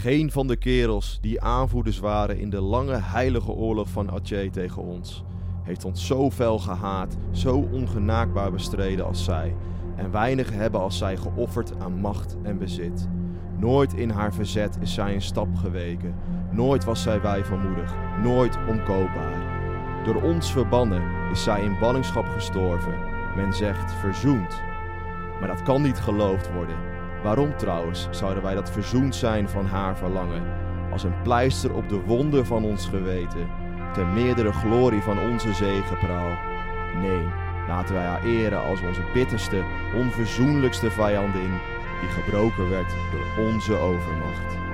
Geen van de kerels die aanvoerders waren in de lange heilige oorlog van Aceh tegen ons, heeft ons zo fel gehaat, zo ongenaakbaar bestreden als zij. En weinig hebben als zij geofferd aan macht en bezit. Nooit in haar verzet is zij een stap geweken. Nooit was zij wijfelmoedig, nooit omkoopbaar. Door ons verbannen is zij in ballingschap gestorven. Men zegt verzoend. Maar dat kan niet geloofd worden. Waarom trouwens zouden wij dat verzoend zijn van haar verlangen? Als een pleister op de wonden van ons geweten, ter meerdere glorie van onze zegepraal. Nee, laten wij haar eren als onze bitterste, onverzoenlijkste vijandin, die gebroken werd door onze overmacht.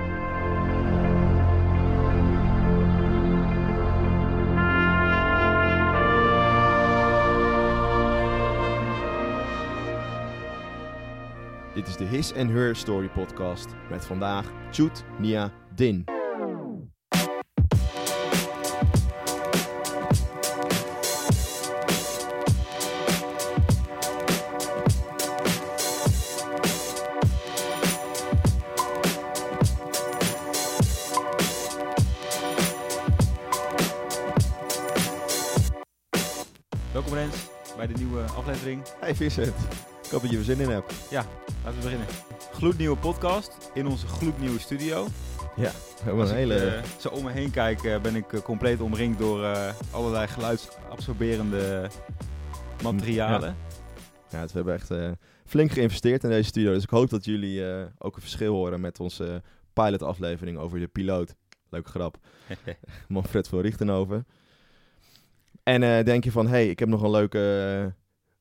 Dit is de His and Her Story podcast met vandaag Chut Nia Din. Welkom Rens bij de nieuwe aflevering. Hey Vincent, ik hoop dat je er zin in hebt. Ja, laten we beginnen. Gloednieuwe podcast in onze gloednieuwe studio. Ja, helemaal Als een ik hele... eh, zo om me heen kijk, eh, ben ik eh, compleet omringd door allerlei geluidsabsorberende materialen. Ja, het- we hebben echt flink geïnvesteerd in deze studio. Dus ik hoop dat jullie ook een verschil horen met onze pilot-aflevering over de piloot. Leuke grap. Manfred van Richtenhoven. En denk je van, hey, ik heb nog een leuke,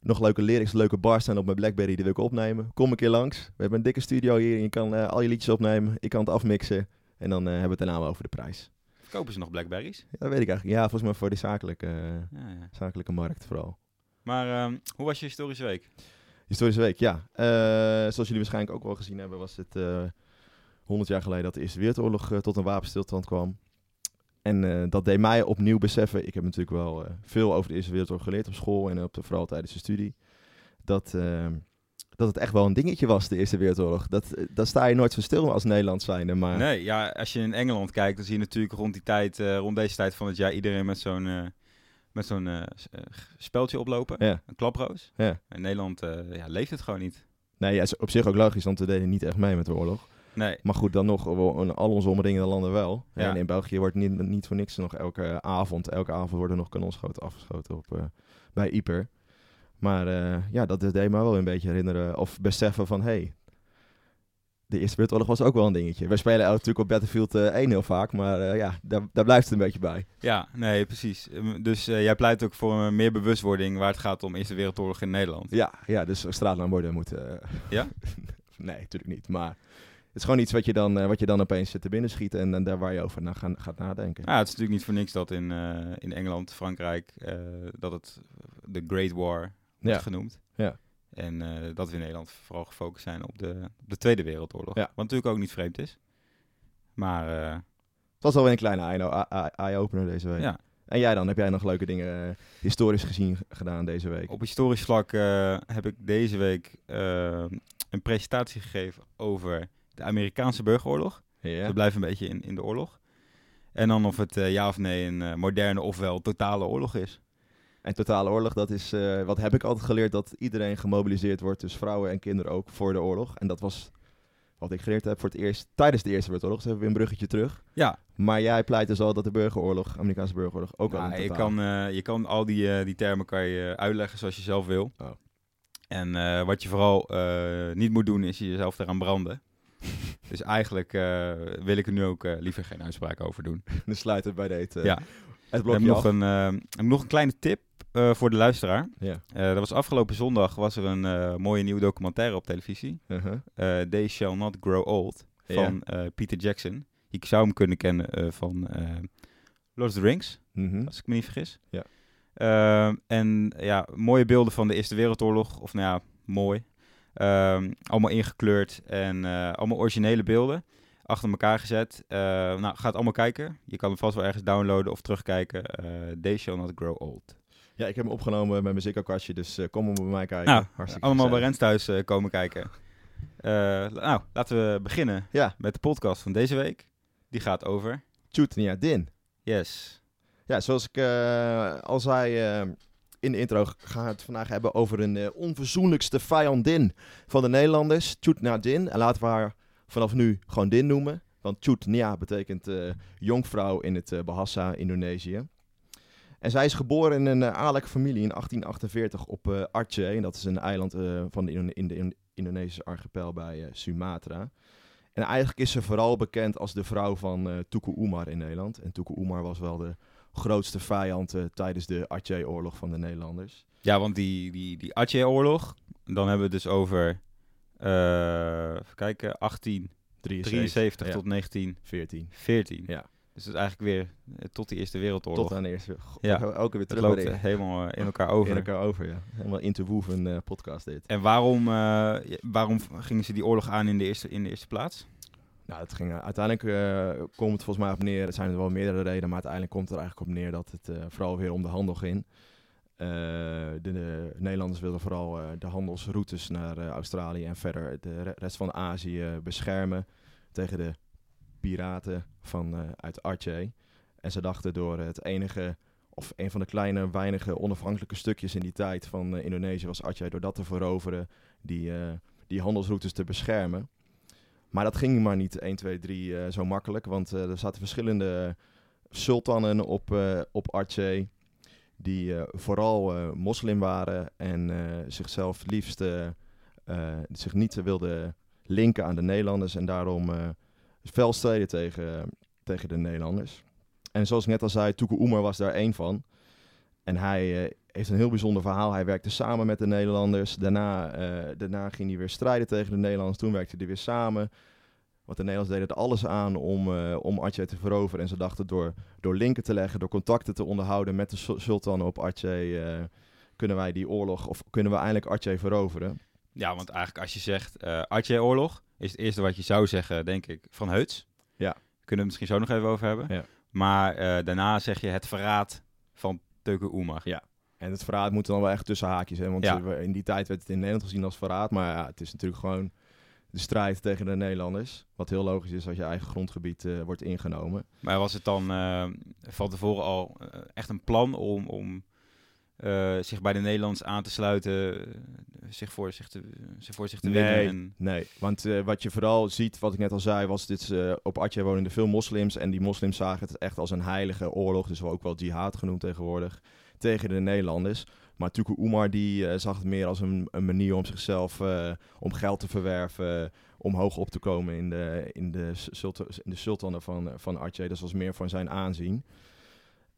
nog leuke lyrics, leuke bars staan op mijn Blackberry, die wil ik opnemen. Kom een keer langs. We hebben een dikke studio hier en je kan eh, al je liedjes opnemen. Ik kan het afmixen. En dan eh, hebben we het daarna over de prijs. Kopen ze nog Blackberries? Ja, dat weet ik eigenlijk. Ja, volgens mij voor de zakelijke, Ja, ja. zakelijke markt vooral. Maar ehm, hoe was je historische week? Historische week, ja. Eh, zoals jullie waarschijnlijk ook wel gezien hebben, was het eh 100 jaar geleden dat de Eerste Wereldoorlog tot een wapenstilstand kwam. En eh, dat deed mij opnieuw beseffen. Ik heb natuurlijk wel eh, veel over de Eerste Wereldoorlog geleerd op school en op de, vooral tijdens de studie. Dat, eh, dat het echt wel een dingetje was, de Eerste Wereldoorlog. Dat, eh, daar sta je nooit zo stil als Nederland zijnde. Maar Nee, ja, als je in Engeland kijkt, dan zie je natuurlijk rond die tijd, rond deze tijd van het jaar, iedereen met zo'n met zo'n speldje oplopen. ja, Een klaproos. ja. In Nederland ja, leeft het gewoon niet. Nee, ja, is op zich ook logisch, want we deden niet echt mee met de oorlog. Nee, Maar goed, dan nog, in al onze omringende landen wel. Ja. En in België wordt niet, niet voor niks nog elke avond, elke avond worden nog kanonschoten afgeschoten op, eh, bij Ieper. Maar eh, ja, dat deed me wel een beetje herinneren of beseffen van, hey, de Eerste Wereldoorlog was ook wel een dingetje. We spelen natuurlijk op Battlefield eh 1 heel vaak, maar ja, daar, daar blijft het een beetje bij. Ja, nee, precies. Ehm, Dus jij pleit ook voor meer bewustwording waar het gaat om Eerste Wereldoorlog in Nederland. Ja, ja dus straatnaamborden moeten... Ja? nee, natuurlijk niet, maar... Het is gewoon iets wat je dan, eh, wat je dan opeens te binnen schiet en, en daar waar je over na, gaan, gaat nadenken. Ja, het is natuurlijk niet voor niks dat in, eh, in Engeland, Frankrijk, eh, dat het de Great War wordt Ja. genoemd. Ja. En dat we in Nederland vooral gefocust zijn op de, op de Tweede Wereldoorlog. Ja. Wat natuurlijk ook niet vreemd is. Maar Het was alweer een kleine eye- eye- eye-opener deze week. ja, En jij dan? Heb jij nog leuke dingen historisch gezien gedaan deze week? op historisch vlak heb ik deze week een presentatie gegeven over de Amerikaanse burgeroorlog. ja. We blijven een beetje in, in de oorlog. En dan of het eh, ja of nee een eh, moderne ofwel totale oorlog is. En totale oorlog, dat is, eh, wat heb ik altijd geleerd, dat iedereen gemobiliseerd wordt, dus vrouwen en kinderen ook, voor de oorlog. En dat was wat ik geleerd heb voor het eerst, tijdens de Eerste Wereldoorlog, dus hebben we weer een bruggetje terug. Ja, Maar jij pleit dus al dat de burgeroorlog, Amerikaanse burgeroorlog, ook al Nou, een je, kan, je kan al die, die termen kan je uitleggen zoals je zelf wil. Oh. En wat je vooral niet moet doen, is jezelf eraan branden. Dus eigenlijk eh, wil ik er nu ook eh, liever geen uitspraak over doen. Dan sluit het bij dit, eh, ja. het Ik heb blokje nog een, eh, ik nog een kleine tip eh, voor de luisteraar. Ja. Eh dat was afgelopen zondag was er een eh, mooie nieuwe documentaire op televisie. Uh-huh. eh, They Shall Not Grow Old van eh, Peter Jackson. Je zou hem kunnen kennen eh, van eh, Lord of the Rings, Mhm. als ik me niet vergis. Ja. Ehm, en ja, mooie beelden van de Eerste Wereldoorlog. Of nou ja, mooi. Ehm, allemaal ingekleurd en eh, allemaal originele beelden. Achter elkaar gezet. Eh, nou, ga het allemaal kijken. Je kan hem vast wel ergens downloaden of terugkijken. Eh They Shall Not Grow Old. Ja, ik heb hem opgenomen met mijn Ziggo-kastje, dus eh, kom hem bij mij kijken. Nou, Hartstikke allemaal bij. Rens thuis eh, komen kijken. Eh, nou, laten we beginnen Ja, met de podcast van deze week. Die gaat over... Chutnia Din. Yes. Ja, zoals ik eh, al zei eh, in de intro, gaan we het vandaag hebben over een eh, onverzoenlijkste vijandin van de Nederlanders, Chutnia Din. En laten we haar vanaf nu gewoon Din noemen, want Chutnia betekent eh, jonkvrouw in het eh, Bahasa, Indonesië. En zij is geboren in een uh, adellijke familie in 1848 op eh, Aceh. En dat is een eiland van de in de in- Indonesische archipel bij Sumatra. En eigenlijk is ze vooral bekend als de vrouw van Tuku Umar in Nederland. En Tuku Umar was wel de grootste vijand tijdens de Aceh-oorlog van de Nederlanders. Ja, want die, die, die Aceh-oorlog, dan hebben we het dus over... eh even kijken, 1873 ja. tot 1914. 14. Ja, Dus dat is eigenlijk weer eh, tot die Eerste Wereldoorlog. tot aan de eerste. Ja. gaan we ook weer het terug loopt de- helemaal eh, in elkaar over. in elkaar over. Ja. Helemaal eh podcast dit. En waarom, waarom gingen ze die oorlog aan in de eerste, in de eerste plaats? Nou, het ging, uiteindelijk eh, komt het volgens mij op neer. Er zijn er wel meerdere redenen, maar uiteindelijk komt het er eigenlijk op neer dat het eh, vooral weer om de handel ging. Eh, de, de Nederlanders wilden vooral eh, de handelsroutes naar eh, Australië en verder de re- rest van Azië beschermen tegen de piraten van, eh, uit Aceh. En ze dachten door het enige, of een van de kleine, weinige onafhankelijke stukjes in die tijd van eh, Indonesië was Aceh, door dat te veroveren, die, eh, die handelsroutes te beschermen. Maar dat ging maar niet 1, 2, 3 eh, zo makkelijk. Want eh, er zaten verschillende sultanen op, eh, op. Die eh, vooral moslim waren en zichzelf liefst zich niet wilden linken aan de Nederlanders. En daarom fel streden tegen, tegen de Nederlanders. En zoals ik net al zei, Tuku Umar was daar één van. En hij eh, heeft een heel bijzonder verhaal. Hij werkte samen met de Nederlanders. Daarna, eh, daarna ging hij weer strijden tegen de Nederlanders. Toen werkte hij weer samen. Want de Nederlanders deden er alles aan om, eh om Aceh te veroveren. En ze dachten door, door linken te leggen, door contacten te onderhouden met de sul- sultanen op Aceh... eh, kunnen wij die oorlog, of kunnen we eindelijk Aceh veroveren. Ja, want eigenlijk als je zegt eh Aceh-oorlog, is het eerste wat je zou zeggen, denk ik, van Heuts. Ja. Kunnen we het misschien zo nog even over hebben. Ja. Maar daarna zeg je het verraad van Teuke Oemar. Ja. En het verraad moet dan wel echt tussen haakjes. Hè? Want Ja. in die tijd werd het in Nederland gezien als verraad. Maar ja, het is natuurlijk gewoon de strijd tegen de Nederlanders. Wat heel logisch is als je eigen grondgebied eh, wordt ingenomen. Maar was het dan eh, van tevoren al eh, echt een plan om, om eh, zich bij de Nederlanders aan te sluiten, eh, zich, voor zich, te, zich voor zich te winnen? Nee, En, nee. Want eh, wat je vooral ziet, wat ik net al zei, was dit op Aceh wonen er veel moslims. En die moslims zagen het echt als een heilige oorlog. Dus wel ook wel jihad genoemd tegenwoordig. Tegen de Nederlanders. Maar Tuku Umar die zag het meer als een, een manier om zichzelf, om geld te verwerven, om hoog op te komen in de, in de, sulta- in de sultanen van, van Aceh. Dat was meer voor zijn aanzien.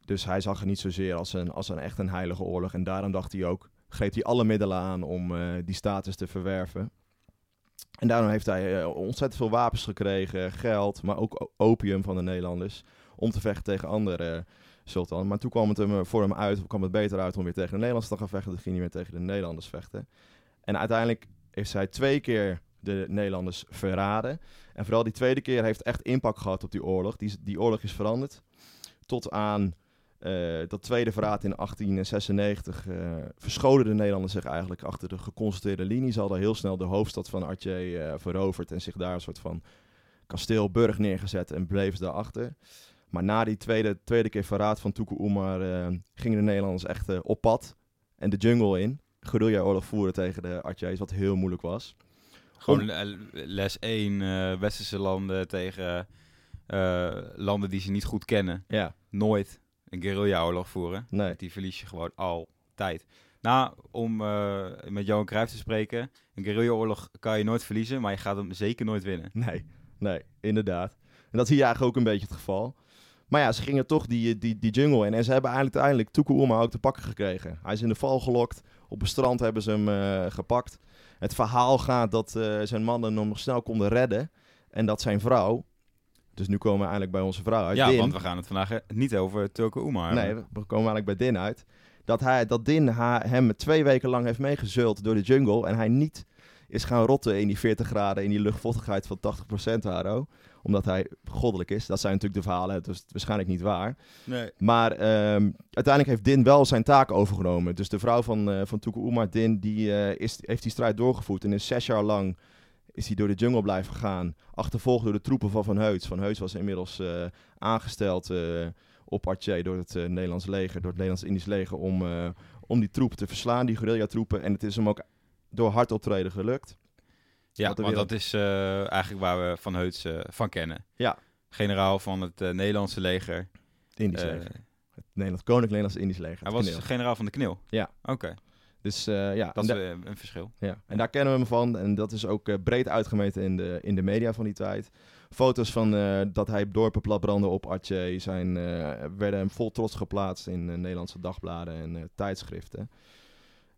Dus hij zag het niet zozeer als een, als een echt een heilige oorlog. En daarom dacht hij ook, greep hij alle middelen aan om eh, die status te verwerven. En daarom heeft hij eh, ontzettend veel wapens gekregen, geld, maar ook opium van de Nederlanders. Om te vechten tegen andere eh, sultanen. Maar toen kwam het hem, voor hem uit, kwam het beter uit om weer tegen de Nederlanders te gaan vechten. Toen ging hij weer tegen de Nederlanders vechten. En uiteindelijk heeft zij twee keer de Nederlanders verraden. En vooral die tweede keer heeft echt impact gehad op die oorlog. Die, die oorlog is veranderd. Tot aan eh, dat tweede verraad in 1896 eh, verscholen de Nederlanders zich eigenlijk achter de geconstateerde linie. Ze hadden heel snel de hoofdstad van Aceh eh, veroverd en zich daar een soort van kasteelburg neergezet en bleven ze daarachter. Maar na die tweede, tweede keer verraad van Tuku Umar gingen de Nederlanders echt op pad en de jungle in. Guerrilla-oorlog voeren tegen de Aceh's, wat heel moeilijk was. Gewoon les 1, eh, westerse landen tegen landen die ze niet goed kennen. Ja, Nooit een guerrilla-oorlog voeren. nee. Die verlies je gewoon altijd. Nou, om eh, met Johan Cruijff te spreken, een guerrilla-oorlog kan je nooit verliezen, maar je gaat hem zeker nooit winnen. Nee, nee, inderdaad. En dat zie je eigenlijk ook een beetje het geval. Maar ja, ze gingen toch die, die, die jungle in. En ze hebben eigenlijk uiteindelijk Tuku Umar ook te pakken gekregen. Hij is in de val gelokt. Op een strand hebben ze hem eh, gepakt. Het verhaal gaat dat eh, zijn mannen hem nog snel konden redden. En dat zijn vrouw... Dus nu komen we eigenlijk bij onze vrouw uit. ja, Din. want we gaan het vandaag eh, niet over Tulke Oemar Nee, we komen eigenlijk bij Din uit. Dat, hij, dat Din hem twee weken lang heeft meegezult door de jungle. En hij niet is gaan rotten in die 40 graden, in die luchtvochtigheid van 80% Haro. Omdat hij goddelijk is. Dat zijn natuurlijk de verhalen, het is waarschijnlijk niet waar. Nee. Maar ehm, uiteindelijk heeft Din wel zijn taak overgenomen. Dus de vrouw van, eh van Tuku Umar, Din, die, eh, is, heeft die strijd doorgevoerd. En is zes jaar lang is hij door de jungle blijven gaan. Achtervolgd door de troepen van Van Heuts. Van Heuts was inmiddels eh, aangesteld eh, op Aceh door het uh, Nederlands leger, door het Nederlands-Indisch leger, om, om die troepen te verslaan, die guerrilla-troepen. En het is hem ook door hard optreden gelukt. Ja, want dat is eigenlijk waar we Van Heuts van kennen. Ja. Generaal van het Nederlandse leger. Het Indisch leger. Het Nederlands, Koninklijk Nederlands-Indisch leger. Hij was generaal van de Knil? Ja. Oké. Dus uh, ja, dat is uh, een verschil. Ja, en daar kennen we hem van. En dat is ook uh, breed uitgemeten in de, in de media van die tijd. Foto's van dat hij dorpen platbranden op Aceh zijn, werden hem vol trots geplaatst in Nederlandse dagbladen en tijdschriften.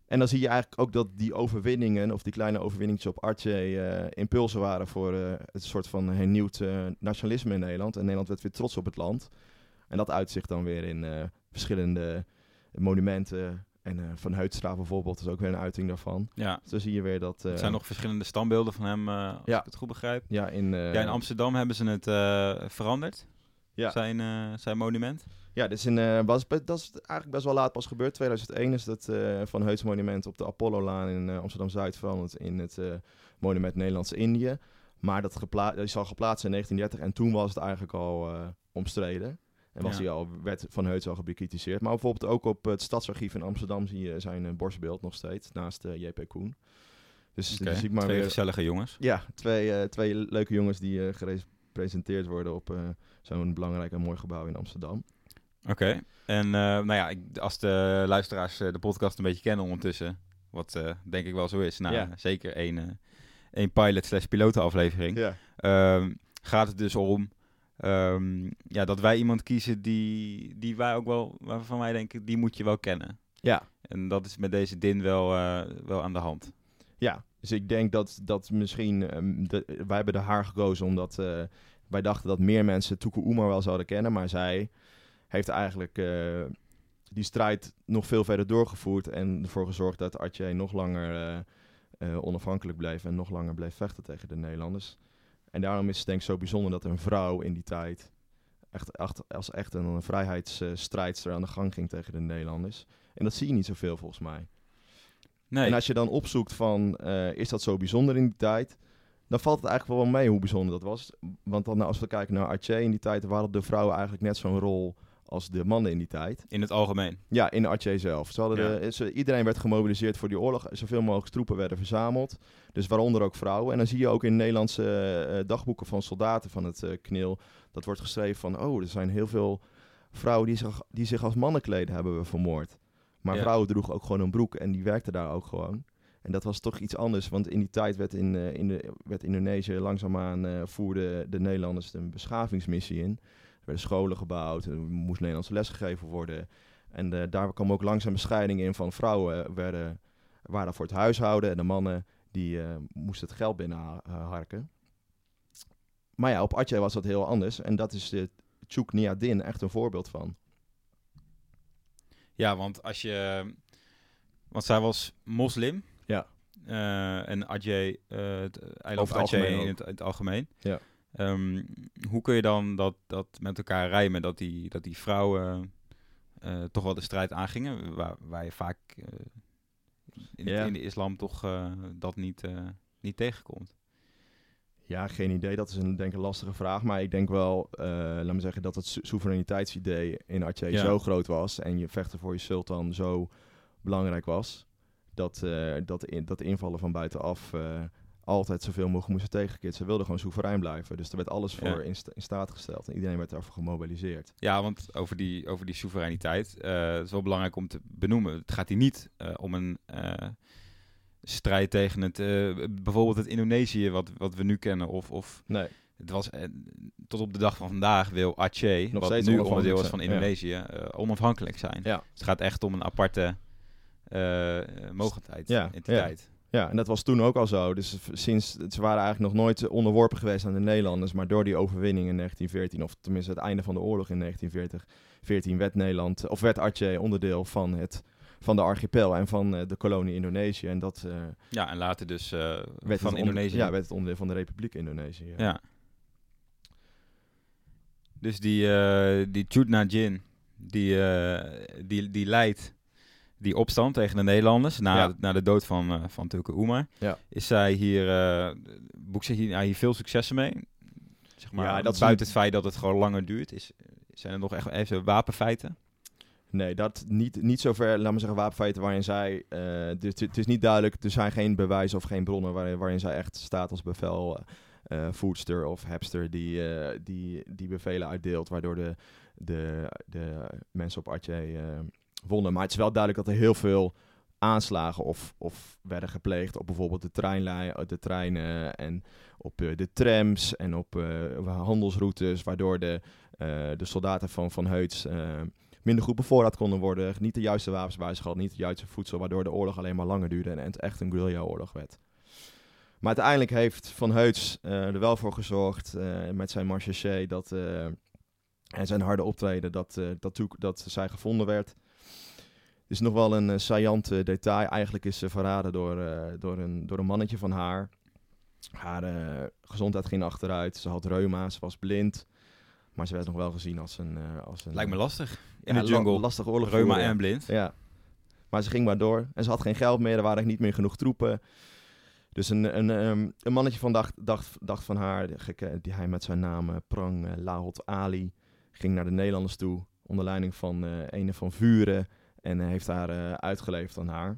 En dan zie je eigenlijk ook dat die overwinningen, of die kleine overwinningen op Aceh, impulsen waren voor het soort van hernieuwd nationalisme in Nederland. En Nederland werd weer trots op het land. En dat uitzicht dan weer in verschillende monumenten, en uh, Van Heutstra bijvoorbeeld is ook weer een uiting daarvan. Ja. Zo zie je weer dat... er zijn eh, nog verschillende standbeelden van hem, uh, als ja. ik het goed begrijp. Ja, in, ja, in Amsterdam hebben ze het veranderd. Ja. Zijn, zijn monument. Ja, is in, was, dat is eigenlijk best wel laat pas gebeurd. 2001 is het Van Heuts monument op de Apollo-laan in Amsterdam-Zuid veranderd in het monument Nederlandse-Indië. Maar dat, dat is al geplaatst in 1930 en toen was het eigenlijk al omstreden. En was hij al, werd Van Heuts al bekritiseerd. Maar bijvoorbeeld ook op het Stadsarchief in Amsterdam zie je zijn uh, borstbeeld nog steeds, naast uh, JP Koen. Dus, okay. dus ik maar twee weer, gezellige jongens. Ja, twee, uh, twee leuke jongens die gepresenteerd worden op zo'n belangrijk en mooi gebouw in Amsterdam. Oké, en nou ja, ik, als de luisteraars de podcast een beetje kennen ondertussen, wat denk ik wel zo is, nou ja. zeker één, één pilot slash pilotenaflevering, ja. Um, gaat het dus om Um, ja, dat wij iemand kiezen die, die wij ook wel, waarvan wij denken, die moet je wel kennen. Ja. En dat is met deze Din wel, uh, wel aan de hand. Ja, dus ik denk dat, dat misschien, um, de, wij hebben de haar gekozen omdat uh, wij dachten dat meer mensen Tuku Umar wel zouden kennen. Maar zij heeft eigenlijk uh, die strijd nog veel verder doorgevoerd en ervoor gezorgd dat Archie nog langer onafhankelijk bleef en nog langer bleef vechten tegen de Nederlanders. En daarom is het denk ik zo bijzonder dat een vrouw in die tijd echt, als echt een vrijheidsstrijdster aan de gang ging tegen de Nederlanders. En dat zie je niet zoveel volgens mij. Nee. En als je dan opzoekt van, uh, is dat zo bijzonder in die tijd? Dan valt het eigenlijk wel mee hoe bijzonder dat was. Want dan, als we kijken naar Archie in die tijd, waren de vrouwen eigenlijk net zo'n rol als de mannen in die tijd. In het algemeen? Ja, in Aceh zelf. Ze hadden de, ze, iedereen werd gemobiliseerd voor die oorlog. Zoveel mogelijk troepen werden verzameld. Dus waaronder ook vrouwen. En dan zie je ook in Nederlandse uh, dagboeken van soldaten van het uh, KNIL... dat wordt geschreven van... oh, er zijn heel veel vrouwen die zich, die zich als mannen kleden hebben we vermoord. Maar vrouwen droegen ook gewoon een broek en die werkten daar ook gewoon. En dat was toch iets anders, want in die tijd werd, in, uh, in de, werd Indonesië langzaamaan voerden de Nederlanders een beschavingsmissie in werden scholen gebouwd, er moest Nederlandse les gegeven worden. En uh, daar kwam ook langzaam bescheiding in van vrouwen werden, waren voor het huishouden en de mannen die uh, moesten het geld binnenharken. Maar ja, op Atje was dat heel anders en dat is de Chuk Niadin echt een voorbeeld van. Ja, want als je... Want zij was moslim. Ja. Uh, en Ajay, uh, het eiland Ajay in het, in het, algemeen. Ja. Um, hoe kun je dan dat, dat met elkaar rijmen, dat die, dat die vrouwen uh, toch wel de strijd aangingen, waar, waar je vaak uh, in, yeah. in, de islam toch uh, dat niet, niet tegenkomt? Ja, geen idee. Dat is een denk ik een lastige vraag. Maar ik denk wel, laat me zeggen, dat het soevereiniteitsidee in Aceh ja. zo groot was en je vechten voor je sultan zo belangrijk was, dat, dat, in, dat invallen van buitenaf altijd zoveel mogelijk moesten tegenkeerd. Ze wilden gewoon soeverein blijven. Dus er werd alles voor in, in, staat gesteld. En iedereen werd daarvoor gemobiliseerd. Ja, want over die, over die soevereiniteit. Uh, het is wel belangrijk om te benoemen. Het gaat hier niet uh, om een uh, strijd tegen het... bijvoorbeeld het Indonesië wat, wat we nu kennen. Of, of nee. Het was tot op de dag van vandaag wil Aceh, Nog wat nu onderdeel was van Indonesië, ja. onafhankelijk zijn. Ja. Dus het gaat echt om een aparte mogendheid, ja. entiteit. Ja. En dat was toen ook al zo. Dus sinds, ze waren eigenlijk nog nooit onderworpen geweest aan de Nederlanders. Maar door die overwinning in 1914, of tenminste het einde van de oorlog in 1914, werd Nederland, of werd Aceh onderdeel van, het, van de archipel en van uh, de kolonie Indonesië. En dat, uh, ja, en later dus uh, werd van Indonesië. Ja, werd het onderdeel van de Republiek Indonesië. Ja. ja. Dus die, die Chutna Jin, die, die, die leidt die opstand tegen de Nederlanders na, Ja. na de dood van, eh van Tulke Oemar, Ja. is zij hier, eh boekt ze hier, hier veel successen mee. Zeg maar, Ja, dat buiten een- het feit dat het gewoon langer duurt, is, zijn er nog echt even wapenfeiten? Nee, dat niet, niet zover, laat maar zeggen, wapenfeiten waarin zij... dus het is niet duidelijk, er zijn geen bewijzen of geen bronnen waarin, waarin zij echt staat als bevel... voedster of hebster die, die, die bevelen uitdeelt, waardoor de, de, de mensen op Artje eh, wonnen. Maar het is wel duidelijk dat er heel veel aanslagen of, of werden gepleegd op bijvoorbeeld de, treinlijn, de treinen en op eh, de trams en op eh, handelsroutes, waardoor de, eh, de soldaten van Van Heuts eh, minder goed bevoorraad konden worden, niet de juiste wapens bij zich hadden, niet het juiste voedsel, waardoor de oorlog alleen maar langer duurde en het echt een guerrilla-oorlog werd. Maar uiteindelijk heeft Van Heuts eh, er wel voor gezorgd eh, met zijn marché dat eh, en zijn harde optreden dat, eh, dat, dat zij gevonden werd. Het is nog wel een uh, saillant eh, detail. Eigenlijk is ze verraden door, eh, door, een, door een mannetje van haar. Haar eh, gezondheid ging achteruit. Ze had reuma, ze was blind. Maar ze werd nog wel gezien als een... eh, als een Lijkt me lastig. In ja, de jungle. la- lastig oorlog. Reuma en blind. Ja. Maar ze ging maar door. En ze had geen geld meer. Er waren niet meer genoeg troepen. Dus een, een, ehm, een mannetje van dacht, dacht, dacht van haar, die, hij met zijn naam eh, Prang eh, Lahot Ali, ging naar de Nederlanders toe. Onder leiding van eh ene van Vuren. En eh, heeft haar eh, uitgeleefd aan haar.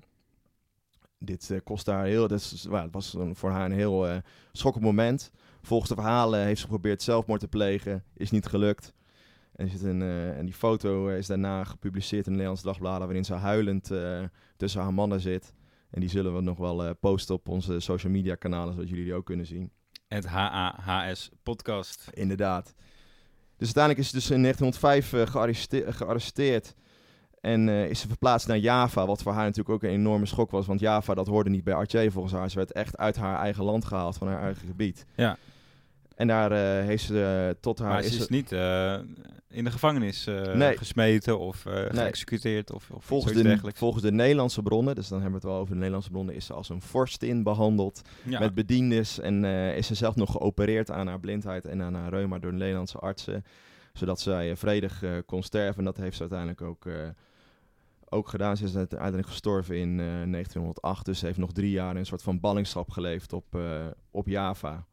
Dit eh, kost haar heel... Dat well, was voor haar een heel schokkend moment. Volgens de verhalen heeft ze geprobeerd zelfmoord te plegen. Is niet gelukt. En, zit een, en die foto is daarna gepubliceerd in de Nederlandse dagbladen... waarin ze huilend tussen haar mannen zit. En die zullen we nog wel posten op onze social media kanalen... zodat jullie die ook kunnen zien. Het HAHS podcast. Inderdaad. Dus uiteindelijk is ze dus in 1905 eh, gearreste- gearresteerd. En eh, is ze verplaatst naar Java, wat voor haar natuurlijk ook een enorme schok was. Want Java, dat hoorde niet bij Arche volgens haar. Ze werd echt uit haar eigen land gehaald, van haar eigen gebied. Ja. En daar eh, heeft ze eh, tot haar... Maar ze is is ze- niet in de gevangenis Nee. gesmeten of geëxecuteerd of, of volgens, de, volgens de Nederlandse bronnen, dus dan hebben we het wel over de Nederlandse bronnen... is ze als een vorstin behandeld, Ja. met bediendes. En is ze zelf nog geopereerd aan haar blindheid en aan haar reuma door de Nederlandse artsen. Zodat zij vredig kon sterven. En dat heeft ze uiteindelijk ook, ook gedaan. Ze is uiteindelijk gestorven in eh, 1908. Dus ze heeft nog drie jaar in een soort van ballingschap geleefd op, eh, op Java.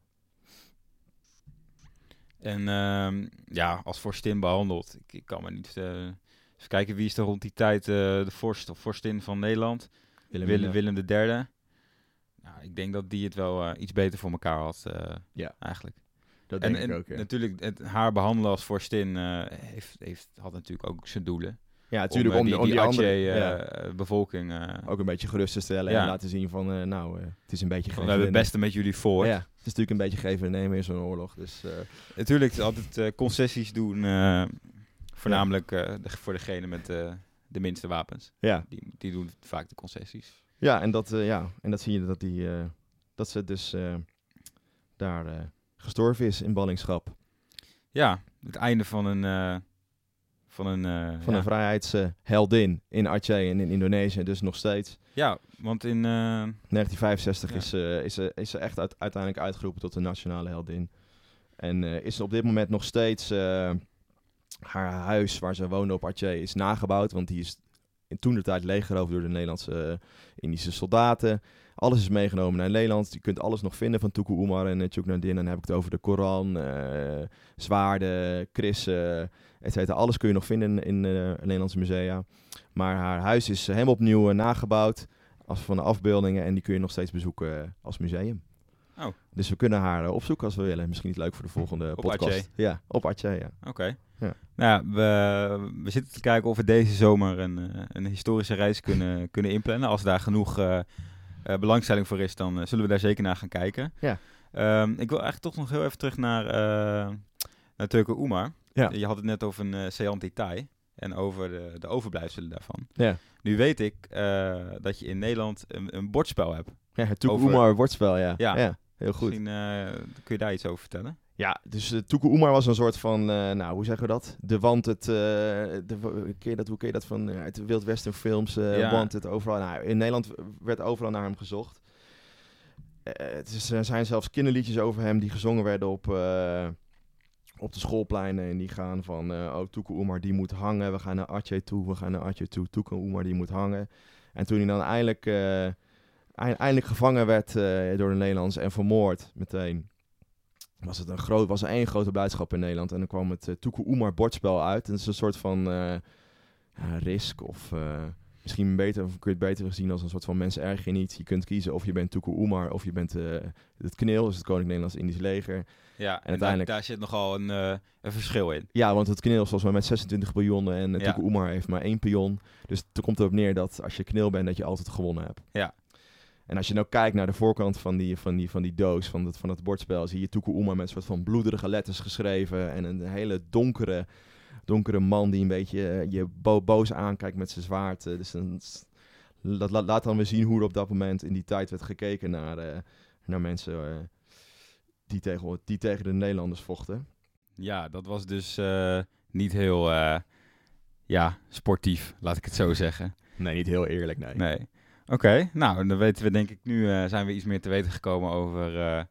En ehm, ja, als vorstin behandeld. Ik, ik kan me niet... eh, even kijken, wie is er rond die tijd de vorst of vorstin van Nederland? Willem, Willem de derde. Nou, ik denk dat die het wel iets beter voor elkaar had, Ja. eigenlijk. Dat En, denk ik ook, ja. natuurlijk, het, haar behandelen als vorstin heeft, heeft, had natuurlijk ook zijn doelen. Ja, natuurlijk om, om, eh, om die, andere... Atje, ja, eh, bevolking... eh, ook een beetje gerust te stellen Ja. en laten zien van... nou, het is een beetje we hebben het beste met jullie voor. Ja, het is natuurlijk een beetje geven en nemen in zo'n oorlog. Dus Natuurlijk altijd concessies doen, voornamelijk voor degene met de minste wapens. ja. Die, die doen vaak de concessies. Ja, en dat, ja, en dat zie je dat, die, dat ze dus daar gestorven is in ballingschap. Ja, het einde van een... eh, van een, eh, Van ja. een vrijheidsheldin in Aceh en in Indonesië, dus nog steeds. ja, want in... eh, 1965 Ja. is, ze is, ze is ze echt uit- uiteindelijk uitgeroepen tot de nationale heldin. En eh, is ze op dit moment nog steeds eh, haar huis waar ze woonde op Aceh is nagebouwd. Want die is toen de tijd leeggeroofd door de Nederlandse eh, Indische soldaten. Alles is meegenomen naar Nederland. Je kunt alles nog vinden van Tuku Umar en uh, Chuknadin. Dan heb ik het over de Koran, eh, zwaarden, krissen, et cetera. Alles kun je nog vinden in eh Nederlandse musea. Maar haar huis is helemaal opnieuw eh, nagebouwd als van de afbeeldingen. En die kun je nog steeds bezoeken eh, als museum. Oh. Dus we kunnen haar eh, opzoeken als we willen. Misschien niet leuk voor de volgende Op podcast. Ja, op Aceh, ja. Oké. Nou ja, we, we zitten te kijken of we deze zomer een, eh, een historische reis kunnen, kunnen inplannen. Als daar genoeg eh, eh, belangstelling voor is, dan zullen we daar zeker naar gaan kijken. Ja. Ehm, ik wil eigenlijk toch nog heel even terug naar, naar Turke Oemar. Ja. Je had het net over een Seant detail en over de, de overblijfselen daarvan. Ja. Nu weet ik dat je in Nederland een, een bordspel hebt. Ja, het Tuku Oemar bordspel, ja. Ja. ja. Heel goed. Misschien kun je daar iets over vertellen. Ja, dus uh, Tuku Oemar was een soort van, uh, nou, hoe zeggen we dat? De want het, uh, de, ken je dat, hoe ken je dat van uit de Wild Western films? Ja. Want het overal, nou, in Nederland werd overal naar hem gezocht. Eh, het is, er zijn zelfs kinderliedjes over hem die gezongen werden op, op de schoolpleinen en die gaan van, eh oh, Tuku Umar die moet hangen, we gaan naar Atje toe, we gaan naar Atje toe, Tuku Umar die moet hangen. En toen hij dan eindelijk, eh, eind- eindelijk gevangen werd eh, door de Nederlanders en vermoord meteen, was het een groot, was er één grote blijdschap in Nederland. En dan kwam het uh, Tuku Umar bordspel uit. En dat is een soort van eh, ja, risk of eh, misschien beter, of kun je het beter gezien als een soort van mensen erg je niet. Je kunt kiezen of je bent Tuku Umar of je bent eh, het KNIL, dus het Koninklijk Nederlands Indisch Leger. Ja, en, uiteindelijk- daar, daar zit nogal een, eh, een verschil in. Ja, want het knil is volgens mij met 26 pionnen en uh, Ja. Umar heeft maar één pion. Dus er komt erop neer dat als je knil bent, dat je altijd gewonnen hebt. Ja. En als je nou kijkt naar de voorkant van die, van die, van die doos, van het, van het bordspel, zie je Tuku met een soort van bloederige letters geschreven. En een hele donkere, donkere man die een beetje eh, je bo- boos aankijkt met zijn zwaard. eh, dus dan, dat laat, laat dan weer zien hoe er op dat moment in die tijd werd gekeken naar, eh, naar mensen die, tegen, die tegen de Nederlanders vochten. Ja, dat was dus niet heel ja, sportief, laat ik het zo zeggen. Nee, niet heel eerlijk, nee. Nee. Oké, nou, dan weten we denk ik nu, eh, zijn we iets meer te weten gekomen over eh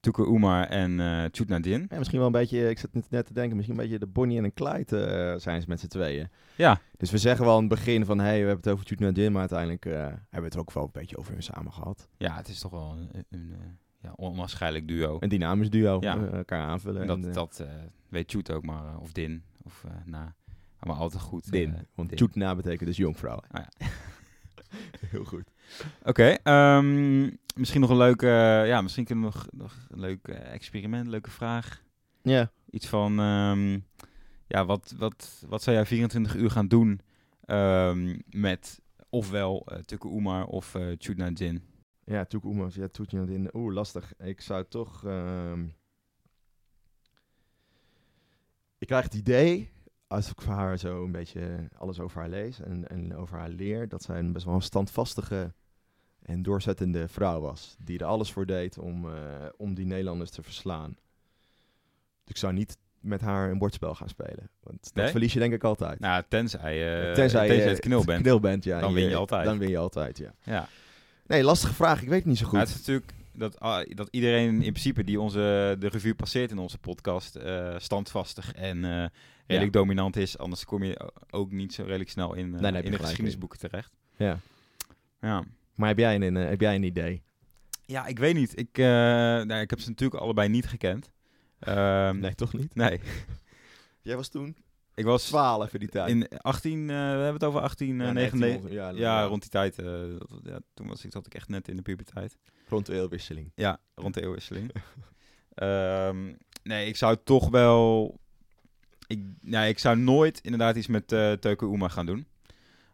Tuke en eh Chut Nadin. Ja, misschien wel een beetje, ik zat net- te denken, misschien een beetje de Bonnie en een Clyde zijn ze met z'n tweeën. Ja, Dus we zeggen wel aan het begin van, hey, we hebben het over Tjut Nadin, maar uiteindelijk hebben we het er ook wel een beetje over hun samen gehad. ja, het is toch wel een, een ja, onwaarschijnlijk duo. Een dynamisch duo, Ja. elkaar aanvullen. En en, dat dat weet Chut ook maar, of Din, of na. Maar altijd goed. Din, want Din. Betekent dus jonkvrouw. Ah, Heel goed. Oké, ehm, misschien nog een leuke, ja, misschien kunnen we nog, nog een leuk eh, experiment, leuke vraag. Ja, Iets van, ehm, ja, wat, wat, wat zou jij 24 uur gaan doen ehm, met ofwel uh, Tukke Umar of uh, Chutna Jin? ja, Tjoek Oemers, ja, Tjoet Nadin. Oeh, lastig. Ik zou toch... ehm, Ik krijg het idee, als ik voor haar zo een beetje alles over haar lees en, en over haar leer, dat zij een best wel een standvastige en doorzettende vrouw was. Die er alles voor deed om, eh, om die Nederlanders te verslaan. Dus ik zou niet met haar een bordspel gaan spelen. Want dat Nee? verlies je denk ik altijd. Nou, tenzij, uh, tenzij, tenzij je het knil bent. knil bent ja, Dan win je altijd. Dan win je altijd, ja. Ja. Nee, lastige vraag. Ik weet het niet zo goed. Nou, het is natuurlijk dat, ah, dat iedereen in principe die onze, de revue passeert in onze podcast eh, standvastig en eh, redelijk dominant is. Anders kom je ook niet zo redelijk snel in, Nee, eh, in de geschiedenisboeken terecht. Ja. Ja. Maar heb jij een, heb jij een idee? ja, ik weet niet. Ik, eh, nou, ik heb ze natuurlijk allebei niet gekend. Ehm, Nee, toch niet? nee. Jij was toen Ik was 12 in die tijd. in 18, eh, we hebben het over 18, eh, Ja, 99. 1900, Ja, ja, rond die tijd. eh, dat- ja, toen was ik, zat ik echt net in de puberteit. Rond de eeuwwisseling. Ja, rond de eeuwwisseling. Ehm, nee, ik zou toch wel... Ik, nou, ik zou nooit inderdaad iets met eh Teuke Uma gaan doen.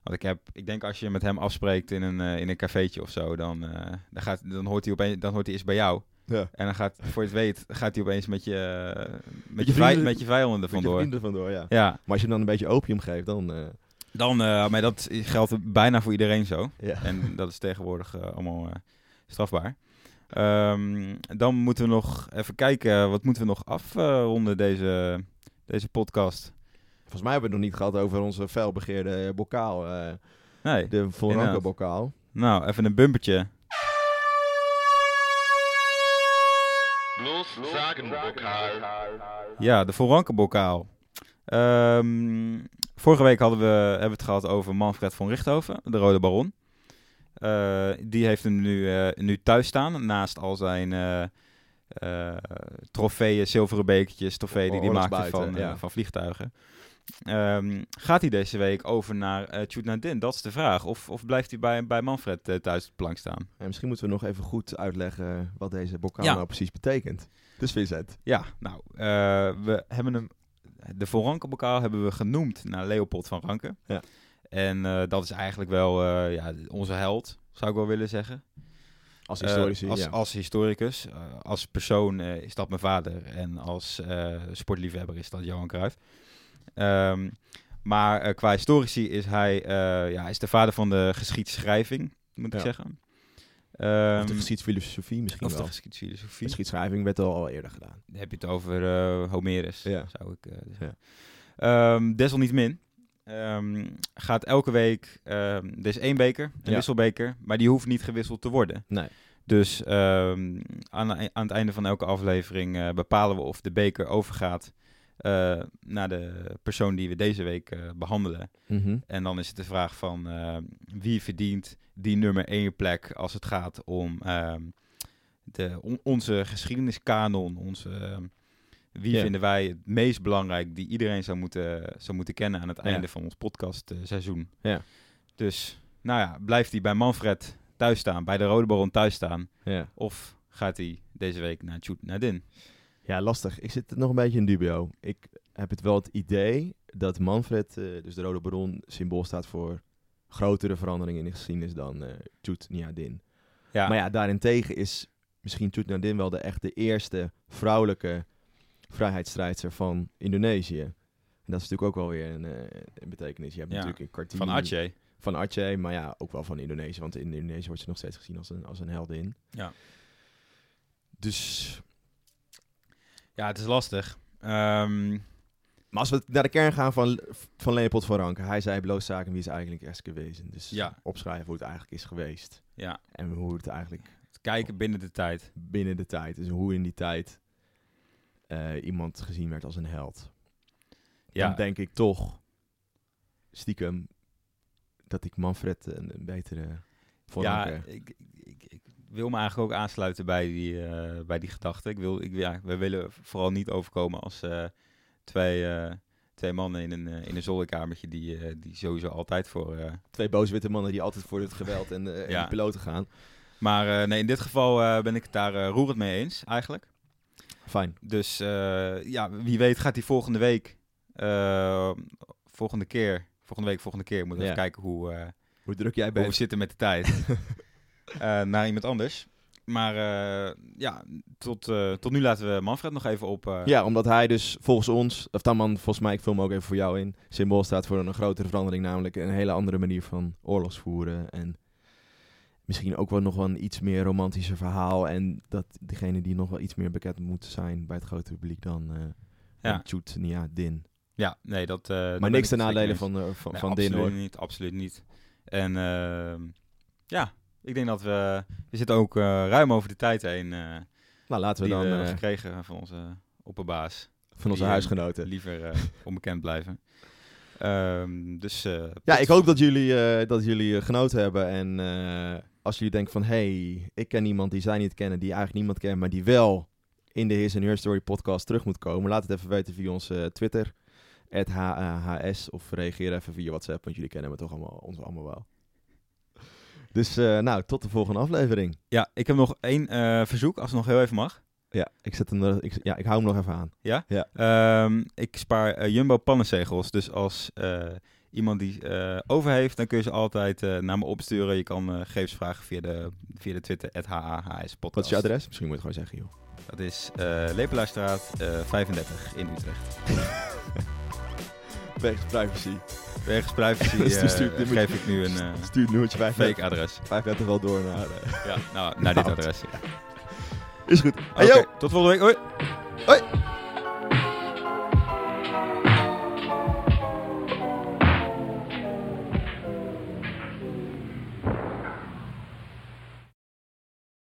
Want ik heb, ik denk als je met hem afspreekt in een, eh, in een cafeetje of zo, dan, eh, dan, gaat, dan, hoort hij opeens, dan hoort hij eerst bij jou. Ja. En dan gaat, voor je het weet, gaat hij opeens met je, met je vrienden- met je vijanden Met je vandoor. vrienden vandoor, ja. Ja, Maar als je hem dan een beetje opium geeft, dan... dan, maar dat geldt bijna voor iedereen zo. ja. En dat is tegenwoordig allemaal strafbaar. Ehm, dan moeten we nog even kijken, wat moeten we nog afronden deze, deze podcast? Volgens mij hebben we het nog niet gehad over onze felbegeerde bokaal. eh, Nee, de Volranco bokaal. nou, even een bumpertje. Ja, de Volrankenbokaal. Ehm vorige week hadden we, hebben we het gehad over Manfred van Richthoven, de Rode Baron. Eh, die heeft hem nu, eh, nu thuis staan, naast al zijn eh, trofeeën, zilveren bekertjes, trofeeën die hij maakte van, ja. van vliegtuigen. Ehm, gaat hij deze week over naar uh, Tjoetnadin? Dat is de vraag. Of, of blijft hij bij, bij Manfred thuis op de plank staan? En misschien moeten we nog even goed uitleggen wat deze bokaal Ja. nou precies betekent. Dus Vincent. Ja, nou, we hebben hem. De Rankenbokaal hebben we genoemd naar Leopold van Ranke. Ja. En eh, dat is eigenlijk wel eh, ja, onze held, zou ik wel willen zeggen. Als Eh, historici, als, ja. als historicus. Als persoon is dat mijn vader. En als sportliefhebber is dat Johan Cruijff. Ehm, maar qua historici is hij ja, hij is de vader van de geschiedschrijving, moet ik Ja. zeggen. of de Ehm, geschiedsfilosofie misschien of de wel. geschiedsfilosofie. Geschiedschrijving werd al, al eerder gedaan. Dan heb je het over Homerus, Ja. zou ik zeggen. Ehm, desalniettemin ehm, gaat elke week... ehm, er is één beker, een Ja. wisselbeker, maar die hoeft niet gewisseld te worden. Nee. Dus ehm, aan, aan het einde van elke aflevering eh, bepalen we of de beker overgaat eh, naar de persoon die we deze week eh, behandelen. Mhm. En dan is het de vraag van wie verdient die nummer één plek als het gaat om de, on- onze geschiedeniskanon, onze... wie vinden wij het meest belangrijk die iedereen zou moeten, zou moeten kennen aan het Ja. einde van ons podcastseizoen. Ja. Dus, nou ja, blijft hij bij Manfred thuis staan, bij de Rode Baron thuis staan? Ja. Of gaat hij deze week naar Tjoet Nadin? ja, lastig. Ik zit nog een beetje in dubio. Ik heb het wel het idee dat Manfred, eh, dus de Rode Baron, symbool staat voor grotere veranderingen in de geschiedenis dan eh Tjoet Niadin. Ja, Maar ja, daarentegen is misschien Tjoet Nadin wel de echt de eerste vrouwelijke vrijheidsstrijdster van Indonesië. En dat is natuurlijk ook wel weer een, eh, een betekenis. Je hebt Ja, natuurlijk een Kartini van Aceh. van Aceh, maar ja, ook wel van Indonesië. Want in Indonesië wordt ze nog steeds gezien als een, als een heldin. Ja. Dus, Ja, het is lastig. Ehm, maar als we naar de kern gaan van, van Leopold van Ranke. Hij zei blootzaken wie is eigenlijk eerst geweest. Dus Ja. opschrijven hoe het eigenlijk is geweest. ja, En hoe het eigenlijk kijken binnen de tijd. binnen de tijd, dus hoe in die tijd eh, iemand gezien werd als een held. Ja, Dan denk ik toch stiekem dat ik Manfred een, een betere voor ja ik, ik, ik, wil me eigenlijk ook aansluiten bij die, eh, bij die gedachte. Ik wil, ik, ja, we willen vooral niet overkomen als eh, twee, twee mannen in een, in een zolderkamertje die, die sowieso altijd voor... Twee booswitte mannen die altijd voor het geweld en, en Ja. de piloten gaan. maar nee, in dit geval ben ik het daar roerend mee eens eigenlijk. Fijn. Dus eh, ja, wie weet gaat hij volgende week, eh, volgende keer, volgende week, volgende keer, moeten we Ja. even kijken hoe, eh, Hoe druk jij hoe we bent. zitten met de tijd. Naar iemand anders. Maar ja, tot, tot nu laten we Manfred nog even op. Ja, omdat hij dus volgens ons, of dan man, volgens mij, ik film ook even voor jou in, symbool staat voor een grotere verandering, namelijk een hele andere manier van oorlogsvoeren. En misschien ook wel nog wel een iets meer romantischer verhaal. En dat degene die nog wel iets meer bekend moet zijn bij het grote publiek dan eh Ja. Nia Din. ja, nee, dat. eh, Maar niks ik ten nadele van, eh, van, Nee, van Din absoluut hoor. niet, absoluut niet. En ehm, ja, ik denk dat we. We zitten ook ruim over de tijd heen. Nou, laten we dan we gekregen van onze opperbaas. van onze huisgenoten. Liever onbekend blijven. Ehm, dus. eh, Ja, ik hoop dat jullie, dat jullie genoten hebben. En als jullie denken van... hey, ik ken iemand die zij niet kennen... die eigenlijk niemand kent... maar die wel in de His and Her Story podcast terug moet komen... laat het even weten via onze Twitter... @hs of reageer even via WhatsApp... want jullie kennen me toch allemaal, ons allemaal wel. Dus eh, nou, tot de volgende aflevering. Ja, ik heb nog één eh, verzoek, als het nog heel even mag. Ja, ik, zet hem er, ik, ja, ik hou hem nog even aan. Ehm, ik spaar eh, Jumbo pannenzegels. Dus als eh, iemand die eh, over heeft, dan kun je ze altijd eh, naar me opsturen. Je kan eh gegevens vragen via de, via de Twitter, HAHS podcast. Wat is je adres? Misschien moet je het gewoon zeggen, joh. Dat is Lepelaarstraat eh 35 in Utrecht. Wegens privacy. Wegens privacy Dus stuurt- geef ik nu een Stuur het nummertje 35 fake adres. 35 wel door naar... Ja, nou, naar dit Nou, adres. Is goed. Hey, tot volgende week. Hoi! Hoi!